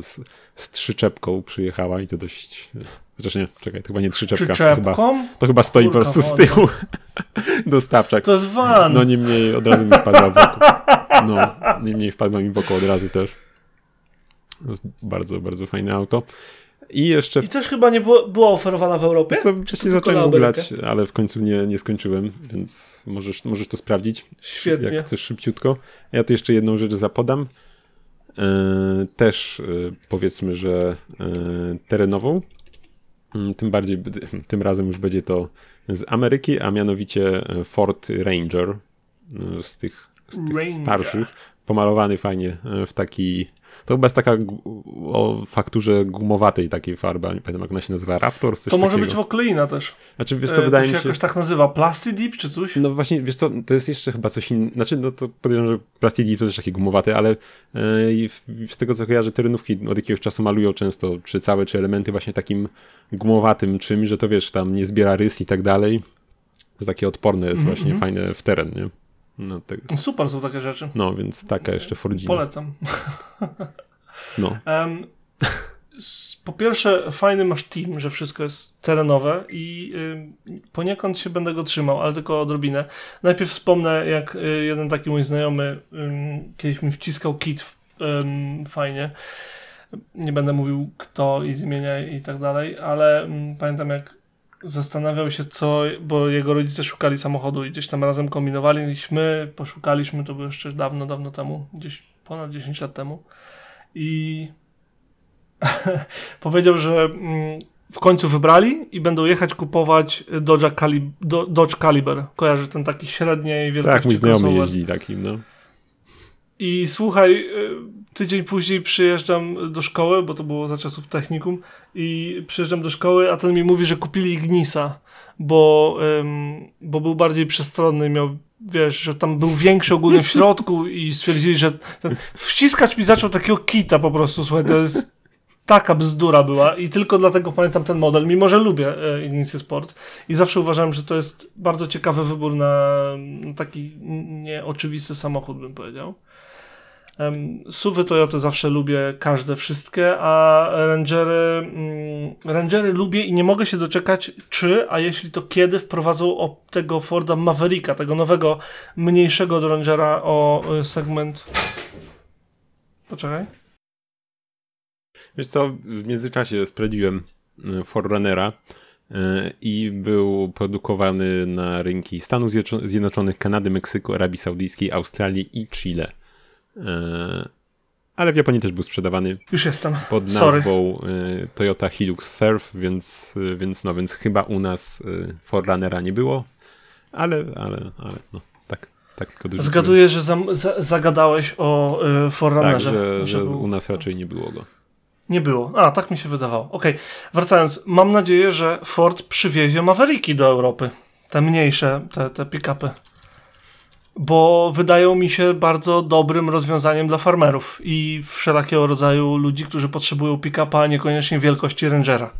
z, z trzyczepką przyjechała i to dość... Chociaż nie, czekaj, to chyba nie trzyczepka, to chyba, to chyba stoi po Kurka prostu z tyłu dostawczak. To jest van. No niemniej od razu mi wpadła w oko. No, niemniej wpadła mi w oko od razu też. Bardzo, bardzo fajne auto. I jeszcze I też chyba nie było, była oferowana w Europie? co, wcześniej zacząłem googlać, ale w końcu nie, nie skończyłem, więc możesz, możesz to sprawdzić, Świetnie. jak chcesz szybciutko. Ja tu jeszcze jedną rzecz zapodam. E, też e, powiedzmy, że e, terenową. Mm, Tym bardziej, tym razem już będzie to z Ameryki, a mianowicie Ford Ranger z tych, z tych starszych. Pomalowany fajnie e, w taki to chyba jest taka o fakturze gumowatej takiej farby, nie pamiętam jak ona się nazywa, Raptor? Coś to może takiego. być wokleina też. Znaczy, wiesz co, e, wydaje to się mi się... jakoś tak nazywa, Plastidip czy coś? No właśnie, wiesz co, to jest jeszcze chyba coś innego, znaczy no to podejrzewam, że Plastidip to też takie gumowaty, ale yy, z tego co kojarzę, terenówki od jakiegoś czasu malują często, czy całe, czy elementy właśnie takim gumowatym czymś, że to wiesz, tam nie zbiera rys i tak dalej. To takie odporne jest mm -hmm. właśnie, fajne w teren, nie? No, tego. Super są takie rzeczy. No, więc taka jeszcze Fordzina. Polecam. No. Um, po pierwsze, fajny masz team, że wszystko jest terenowe i y, poniekąd się będę go trzymał, ale tylko odrobinę. Najpierw wspomnę, jak y, jeden taki mój znajomy y, kiedyś mi wciskał kit fajnie. Nie będę mówił kto i z imienia i tak dalej, ale pamiętam jak zastanawiał się co, bo jego rodzice szukali samochodu i gdzieś tam razem kombinowaliśmy, poszukaliśmy, to było jeszcze dawno, dawno temu, gdzieś ponad 10 lat temu i powiedział, że mm, w końcu wybrali i będą jechać kupować Dodge, Calib Dodge Caliber. Kojarzy ten taki średniej wielkości Tak, mój znajomy jeździ takim, no. I słuchaj, y, tydzień później przyjeżdżam do szkoły, bo to było za czasów technikum i przyjeżdżam do szkoły, a ten mi mówi, że kupili Ignisa, bo, ym, bo był bardziej przestronny, miał wiesz, że tam był większy ogólnie w środku i stwierdzili, że ten, wciskać mi zaczął takiego kita po prostu, słuchaj, to jest taka bzdura była i tylko dlatego pamiętam ten model, mimo że lubię e, Ignisy Sport i zawsze uważałem, że to jest bardzo ciekawy wybór na, na taki nieoczywisty samochód, bym powiedział. Suwy Toyota zawsze lubię każde, wszystkie, a Rangery, mm, Rangery lubię i nie mogę się doczekać, czy, a jeśli to kiedy wprowadzą tego Forda Mavericka, tego nowego, mniejszego od Rangera o y, segment. Poczekaj. Wiesz co, w międzyczasie sprawdziłem y, Forerunnera y, i był produkowany na rynki Stanów Zjednoczonych, Kanady, Meksyku, Arabii Saudyjskiej, Australii i Chile. E, ale w Japonii też był sprzedawany. Już jestem. Pod nazwą Sorry. Toyota Hilux Surf, więc, więc no, więc chyba u nas e, Forerunnera nie było, ale, ale, ale no, tak. tak Zgaduję, że za, za, zagadałeś o y, Forerunnerze. Tak, że, że był... u nas raczej nie było go. Nie było. A, tak mi się wydawało. Okej, okay. wracając. Mam nadzieję, że Ford przywiezie Mavericki do Europy. Te mniejsze, te, te pick-upy bo wydają mi się bardzo dobrym rozwiązaniem dla farmerów i wszelakiego rodzaju ludzi, którzy potrzebują pick-upa, a niekoniecznie wielkości Rangera.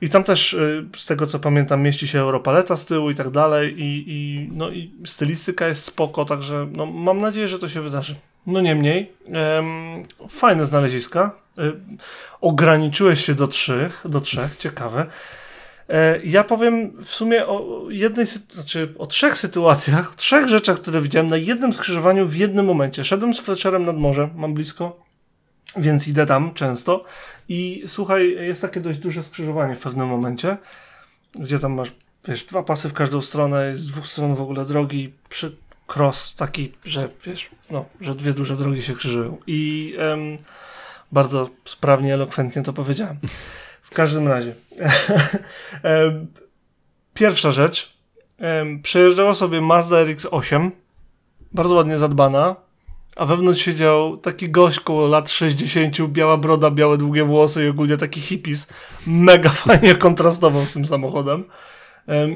I tam też, y, z tego co pamiętam, mieści się Europaleta z tyłu i tak dalej i, i, no, i stylistyka jest spoko, także no, mam nadzieję, że to się wydarzy. No niemniej, fajne znaleziska. Y, ograniczyłeś się do trzech, do trzech, ciekawe. E, ja powiem w sumie o jednej, znaczy o trzech sytuacjach, o trzech rzeczach, które widziałem na jednym skrzyżowaniu w jednym momencie. Szedłem z Fletcherem nad morze, mam blisko, więc idę tam często i słuchaj, jest takie dość duże skrzyżowanie w pewnym momencie, gdzie tam masz, wiesz, dwa pasy w każdą stronę, z dwóch stron w ogóle drogi, przy cross taki, że wiesz, no, że dwie duże drogi się krzyżują i em, bardzo sprawnie, elokwentnie to powiedziałem. W każdym razie. Pierwsza rzecz. Przejeżdżała sobie Mazda RX-8. Bardzo ładnie zadbana. A wewnątrz siedział taki gość koło lat 60, biała broda, białe długie włosy i ogólnie taki hippies. Mega fajnie kontrastował z tym samochodem.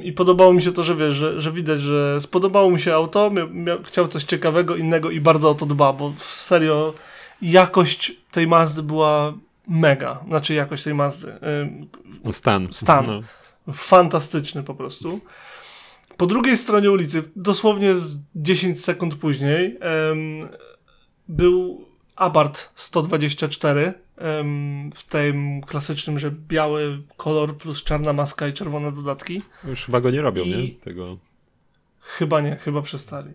I podobało mi się to, że wiesz, że, że widać, że spodobało mu się auto, miał, miał, chciał coś ciekawego, innego i bardzo o to dba, bo serio jakość tej Mazdy była mega, znaczy jakość tej Mazdy. Stan. Stan. No. Fantastyczny po prostu. Po drugiej stronie ulicy, dosłownie z 10 sekund później, był Abarth 124 w tym klasycznym, że biały kolor plus czarna maska i czerwone dodatki. Już chyba go nie robią, I... nie? Tego. Chyba nie, chyba przestali.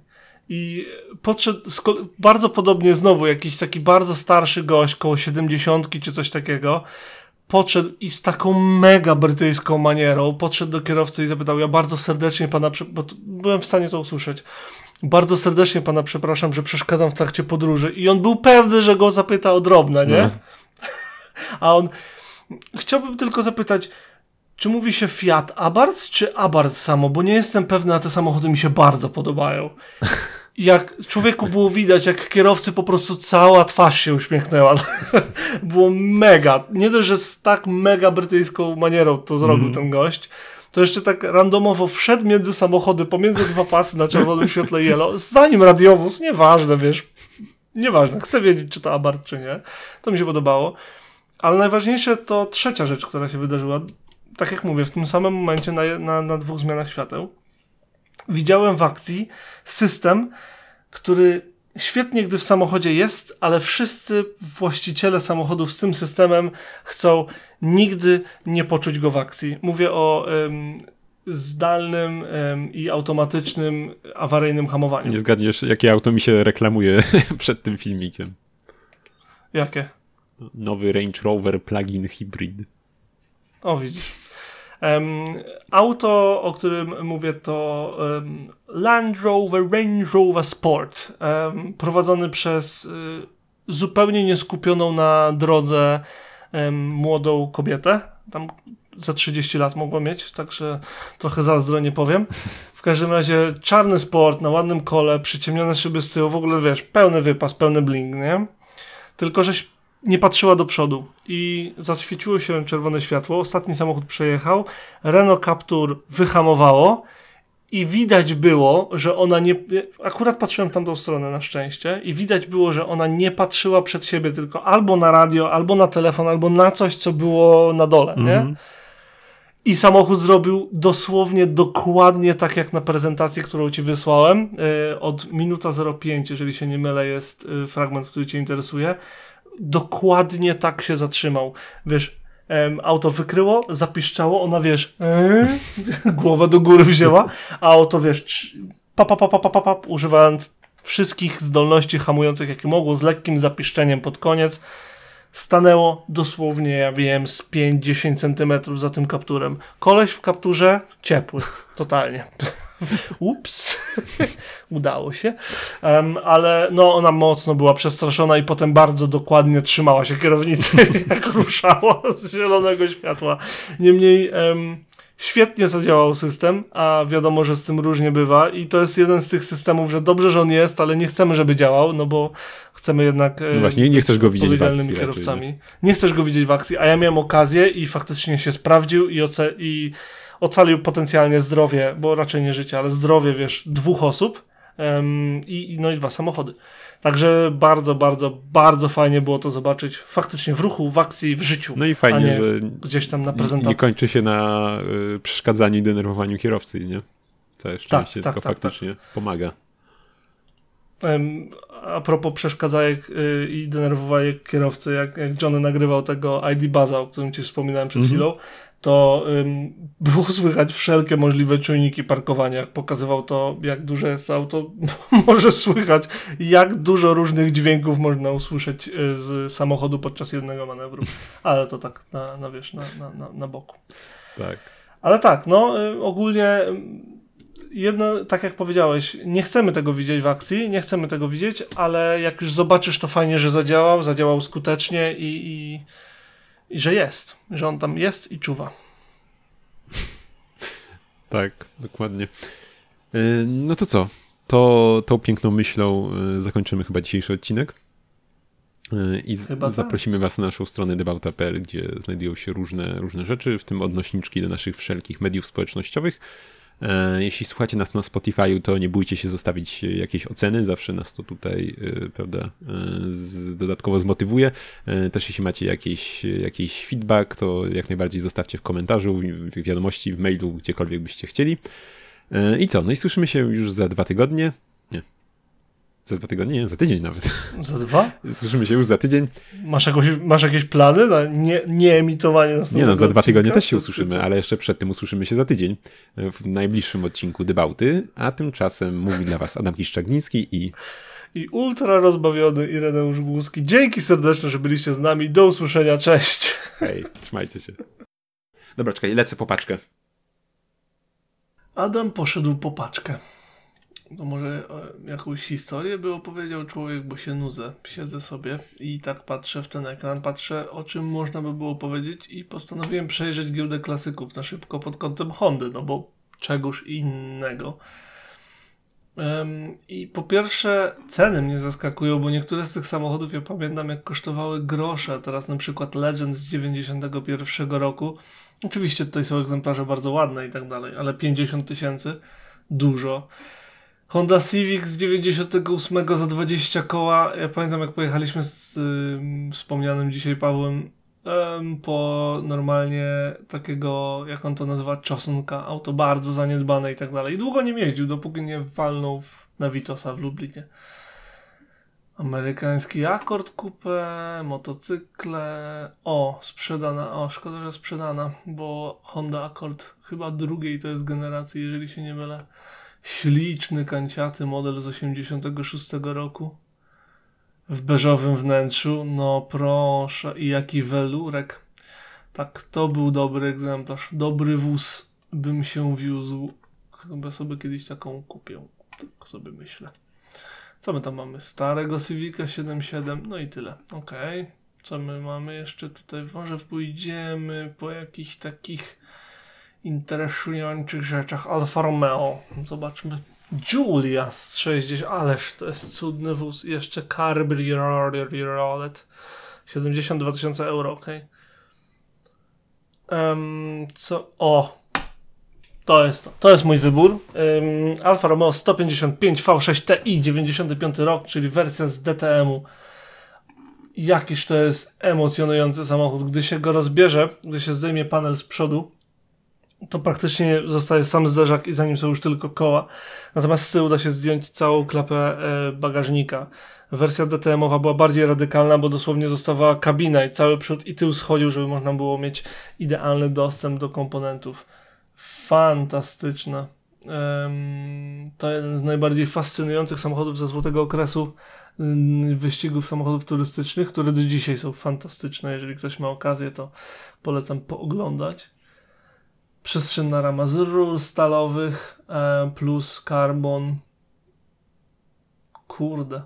I podszedł bardzo podobnie znowu jakiś taki bardzo starszy gość, koło 70 czy coś takiego. Podszedł i z taką mega brytyjską manierą podszedł do kierowcy i zapytał: Ja bardzo serdecznie pana, bo byłem w stanie to usłyszeć. Bardzo serdecznie pana przepraszam, że przeszkadzam w trakcie podróży. I on był pewny, że go zapyta o drobne, nie? No. A on. Chciałbym tylko zapytać, czy mówi się Fiat Abarth, czy Abarth samo? Bo nie jestem pewny, a te samochody mi się bardzo podobają. jak człowieku było widać, jak kierowcy po prostu cała twarz się uśmiechnęła. było mega. Nie dość, że z tak mega brytyjską manierą to zrobił mm. ten gość, to jeszcze tak randomowo wszedł między samochody, pomiędzy dwa pasy na czerwonym świetle yellow, zanim radiowóz, nieważne, wiesz, nieważne, chcę wiedzieć, czy to Abarth, czy nie. To mi się podobało. Ale najważniejsze to trzecia rzecz, która się wydarzyła. Tak jak mówię, w tym samym momencie na, na, na dwóch zmianach świateł widziałem w akcji system, który świetnie, gdy w samochodzie jest, ale wszyscy właściciele samochodów z tym systemem chcą nigdy nie poczuć go w akcji. Mówię o um, zdalnym um, i automatycznym awaryjnym hamowaniu. Nie zgadniesz, jakie auto mi się reklamuje przed tym filmikiem. Jakie? Nowy Range Rover plug-in hybrid. O, widzisz. Auto, o którym mówię, to Land Rover Range Rover Sport, prowadzony przez y, zupełnie nieskupioną na drodze młodą kobietę. Tam za 30 lat mogła mieć, także trochę zazdro nie powiem. W każdym razie czarny sport na ładnym kole, przyciemnione szyby z tyłu, w ogóle wiesz, pełny wypas, pełny bling, nie? Tylko, żeś nie patrzyła do przodu i zaświeciło się czerwone światło. Ostatni samochód przejechał. Renault Captur wyhamowało i widać było, że ona nie. Akurat patrzyłem tamtą stronę na szczęście, i widać było, że ona nie patrzyła przed siebie, tylko albo na radio, albo na telefon, albo na coś, co było na dole, mm -hmm. nie? Mhm. I samochód zrobił dosłownie dokładnie tak jak na prezentacji, którą ci wysłałem. Yy, od minuta 05, jeżeli się nie mylę, jest yy, fragment, który cię interesuje dokładnie tak się zatrzymał. Wiesz, auto wykryło, zapiszczało, ona wiesz, ee? głowę do góry wzięła, a auto wiesz, pa, pa, pa, pa, pa, pa, pa, używając wszystkich zdolności hamujących, jakie mogło, z lekkim zapiszczeniem pod koniec, stanęło dosłownie, ja wiem, z 5-10 centymetrów za tym kapturem. Koleś w kapturze ciepły, totalnie. Ups, udało się. Um, ale no, ona mocno była przestraszona i potem bardzo dokładnie trzymała się kierownicy, jak ruszała z zielonego światła. Niemniej um, świetnie zadziałał system, a wiadomo, że z tym różnie bywa i to jest jeden z tych systemów, że dobrze, że on jest, ale nie chcemy, żeby działał, no bo chcemy jednak no właśnie, nie chcesz go widzieć w akcji kierowcami. Raczej, nie? nie chcesz go widzieć w akcji, a ja miałem okazję i faktycznie się sprawdził i, oce i ocalił potencjalnie zdrowie, bo raczej nie życie, ale zdrowie, wiesz, dwóch osób um, i, no i dwa samochody. Także bardzo, bardzo, bardzo fajnie było to zobaczyć faktycznie w ruchu, w akcji, w życiu. No i fajnie, że gdzieś tam na prezentacji. Nie kończy się na y, przeszkadzaniu i denerwowaniu kierowcy, nie? Całe tak, szczęście, tak, tylko tak, faktycznie tak. pomaga. A propos przeszkadzajek y, i denerwowajek kierowcy, jak, jak Johnny nagrywał tego ID Baza, o którym ci wspominałem przed mm -hmm. chwilą, to ym, było słychać wszelkie możliwe czujniki parkowania. Pokazywał to, jak duże jest auto, może słychać, jak dużo różnych dźwięków można usłyszeć y, z samochodu podczas jednego manewru. Ale to tak na, na wiesz, na, na, na boku. Tak. Ale tak, no y, ogólnie jedno, tak jak powiedziałeś, nie chcemy tego widzieć w akcji, nie chcemy tego widzieć, ale jak już zobaczysz, to fajnie, że zadziałał, zadziałał skutecznie i, i i że jest, że on tam jest i czuwa. Tak, dokładnie. Y, no to co? To tą piękną myślą y, zakończymy chyba dzisiejszy odcinek. Y, I chyba zaprosimy tak. Was na naszą stronę debauta.pl, gdzie znajdują się różne, różne rzeczy, w tym odnośniczki do naszych wszelkich mediów społecznościowych. E, jeśli słuchacie nas na Spotify'u, to nie bójcie się zostawić jakieś oceny, zawsze nas to tutaj, e, prawda, e, dodatkowo zmotywuje. Też jeśli macie jakiś, jakiś feedback, to jak najbardziej zostawcie w komentarzu, w wiadomości, w mailu, gdziekolwiek byście chcieli. I co? No i słyszymy się już za dwa tygodnie. Za dwa tygodnie? Nie, za tydzień nawet. Za dwa? Słyszymy się już za tydzień. Masz, jakoś, masz jakieś plany na nie, nie emitowanie Nie no, za dwa tygodnie też się usłyszymy, ale jeszcze przed tym usłyszymy się za tydzień w najbliższym odcinku Debauty, a tymczasem mówi dla was Adam Kiszczagniński i i ultra rozbawiony Ireneusz Głuski. Dzięki serdeczne, że byliście z nami. Do usłyszenia. Cześć. Hej, trzymajcie się. Dobra, czekaj, lecę po paczkę. Adam poszedł po paczkę. To może e, jakąś historię by opowiedział człowiek, bo się nudzę. Siedzę sobie i tak patrzę w ten ekran, patrzę o czym można by było powiedzieć i postanowiłem przejrzeć giełdę klasyków na szybko pod kątem Hondy, no bo czegoż innego. Um, I po pierwsze, ceny mnie zaskakują, bo niektóre z tych samochodów ja pamiętam, jak kosztowały grosze. Teraz na przykład Legend z 91 roku. Oczywiście tutaj są egzemplarze bardzo ładne i tak dalej, ale 50 tysięcy dużo. Honda Civic z 98 za 20 koła. Ja pamiętam, jak pojechaliśmy z y, wspomnianym dzisiaj Pawłem po normalnie takiego, jak on to nazywa, czosnka, auto bardzo zaniedbane i tak dalej. I długo nie jeździł, dopóki nie walnął w, na Vitosa w Lublinie. Amerykański Accord Coupe, motocykle. O, sprzedana. O, szkoda, że sprzedana, bo Honda Accord chyba drugiej to jest generacji, jeżeli się nie mylę. Śliczny, kanciaty model z 86 roku w beżowym wnętrzu. No proszę, i jaki welurek. Tak, to był dobry egzemplarz. Dobry wóz bym się wiózł. Chyba sobie kiedyś taką kupię. Tak sobie myślę. Co my tam mamy? Starego Civica 7.7. No i tyle. Ok. Co my mamy jeszcze tutaj? Może pójdziemy po jakichś takich interesujących rzeczach. Alfa Romeo. Zobaczmy Julia z 60, ależ to jest cudny wóz. Jeszcze Cabriolet. 72 tysiące euro, ok. Um, co? O! To jest to. To jest mój wybór. Um, Alfa Romeo 155 V6 Ti 95 rok, czyli wersja z DTM-u. Jakiż to jest emocjonujący samochód. Gdy się go rozbierze, gdy się zdejmie panel z przodu, to praktycznie zostaje sam zderzak i za nim są już tylko koła. Natomiast z tyłu da się zdjąć całą klapę e, bagażnika. Wersja DTM-owa była bardziej radykalna, bo dosłownie zostawała kabina i cały przód i tył schodził, żeby można było mieć idealny dostęp do komponentów. Fantastyczna. To jeden z najbardziej fascynujących samochodów ze złotego okresu wyścigów samochodów turystycznych, które do dzisiaj są fantastyczne. Jeżeli ktoś ma okazję, to polecam pooglądać przestrzenna rama z rur stalowych e, plus karbon. Kurde.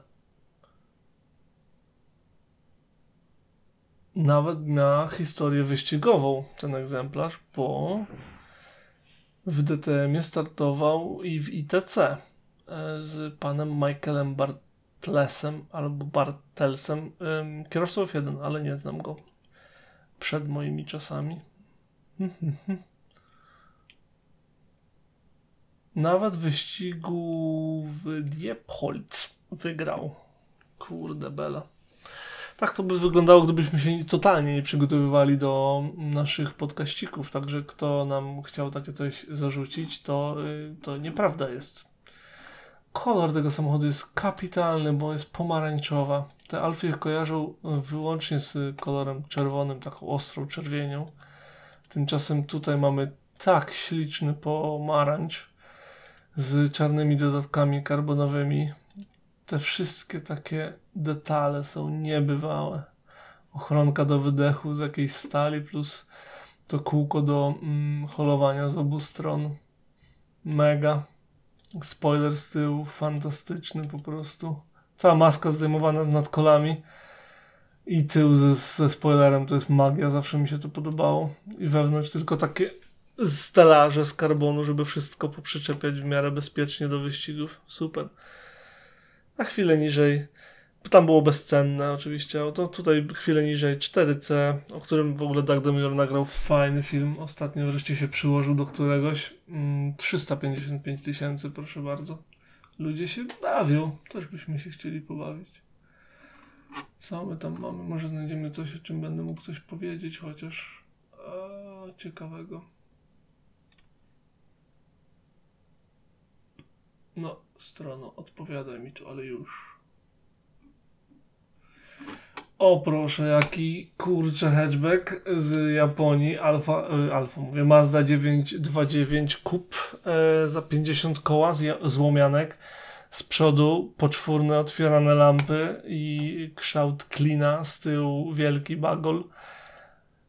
Nawet miała historię wyścigową ten egzemplarz, bo w DTM startował i w ITC e, z panem Michaelem Bartlesem albo Bartelsem. Kierowcą F1, ale nie znam go przed moimi czasami. Nawet wyścigu w Diepholz wygrał. Kurde bela. Tak to by wyglądało, gdybyśmy się totalnie nie przygotowywali do naszych podkaścików. Także kto nam chciał takie coś zarzucić, to, y, to nieprawda jest. Kolor tego samochodu jest kapitalny, bo jest pomarańczowa. Te Alfy kojarzą wyłącznie z kolorem czerwonym, taką ostrą czerwienią. Tymczasem tutaj mamy tak śliczny pomarańcz z czarnymi dodatkami karbonowymi. Te wszystkie takie detale są niebywałe. Ochronka do wydechu z jakiejś stali plus to kółko do mm, holowania z obu stron. Mega. Spoiler z tyłu, fantastyczny po prostu. Cała maska zdejmowana z nadkolami i tył ze, ze spoilerem to jest magia, zawsze mi się to podobało. I wewnątrz tylko takie stelaże z karbonu, żeby wszystko poprzyczepiać w miarę bezpiecznie do wyścigów. Super. A chwilę niżej, tam było bezcenne oczywiście, to tutaj chwilę niżej 4C, o którym w ogóle Doug DeMiller nagrał fajny film, ostatnio wreszcie się przyłożył do któregoś. 355 mm, tysięcy, proszę bardzo. Ludzie się bawią, też byśmy się chcieli pobawić. Co my tam mamy? Może znajdziemy coś, o czym będę mógł coś powiedzieć, chociaż a, ciekawego. No, strono, odpowiadaj mi tu, ale już. O proszę, jaki kurczę hatchback z Japonii, Alfa, y, Alfa mówię, Mazda 929 Coupe y, za 50 koła z, złomianek. Z przodu poczwórne otwierane lampy i kształt klina, z tyłu wielki bagol.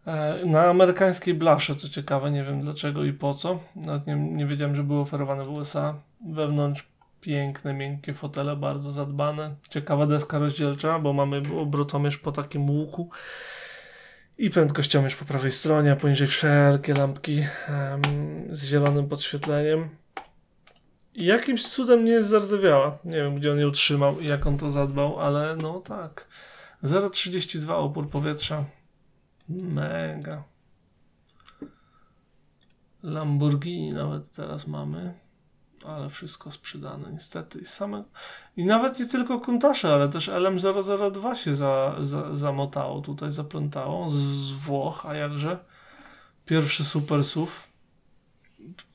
E, na amerykańskiej blasze, co ciekawe, nie wiem dlaczego i po co. Nawet nie, nie wiedziałem, że były oferowane w USA. Wewnątrz piękne, miękkie fotele, bardzo zadbane. Ciekawa deska rozdzielcza, bo mamy obrotomierz po takim łuku i prędkościomierz po prawej stronie, a poniżej wszelkie lampki um, z zielonym podświetleniem. Jakimś cudem nie jest zardzewiała. Nie wiem, gdzie on ją trzymał i jak on to zadbał, ale no tak. 0,32 opór powietrza. Mega. Lamborghini nawet teraz mamy. Ale wszystko sprzedane niestety. I, same... I nawet nie tylko Kuntasze, ale też LM002 się za, za, zamotało tutaj, zaplątało z, z Włoch, a jakże. Pierwszy super SUV.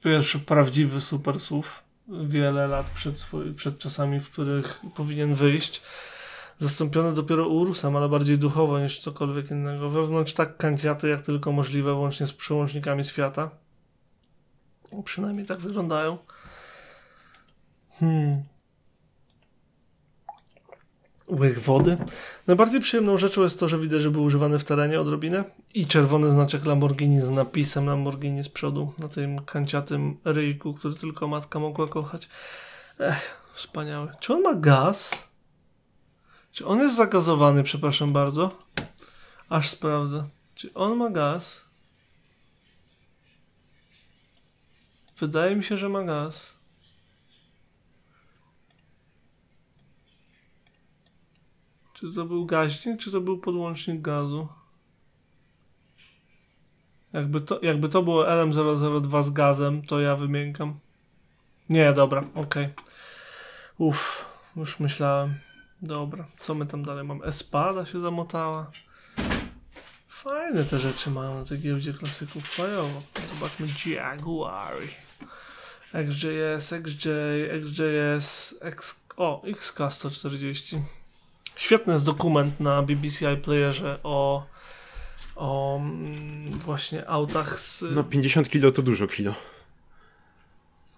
Pierwszy prawdziwy super SUV. Wiele lat przed, swój, przed czasami, w których powinien wyjść. Zastąpiony dopiero Urusem, ale bardziej duchowo niż cokolwiek innego. Wewnątrz tak kanciaty jak tylko możliwe, łącznie z przełącznikami świata. Przynajmniej tak wyglądają. Hmm. Łyk wody. Najbardziej przyjemną rzeczą jest to, że widać, że był używany w terenie odrobinę i czerwony znaczek Lamborghini z napisem Lamborghini z przodu na tym kanciatym ryjku, który tylko matka mogła kochać. Ech, wspaniały. Czy on ma gaz? Czy on jest zagazowany, przepraszam bardzo? Aż sprawdzę. Czy on ma gaz? Wydaje mi się, że ma gaz. Czy to był gaźnik, czy to był podłącznik gazu? Jakby to, jakby to było LM002 z gazem, to ja wymiękam. Nie, dobra, okej. Okay. Uff, już myślałem. Dobra, co my tam dalej mamy? Espada się zamotała. Fajne te rzeczy mają na tej giełdzie klasyków. Fajowo. Zobaczmy Jaguary. XJS, XJ, XJS, X... O, XK140. Świetny jest dokument na BBC iPlayerze o, o mm, właśnie autach z... No 50 kilo to dużo kilo.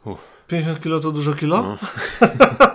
Uh. 50 kilo to dużo kilo? No.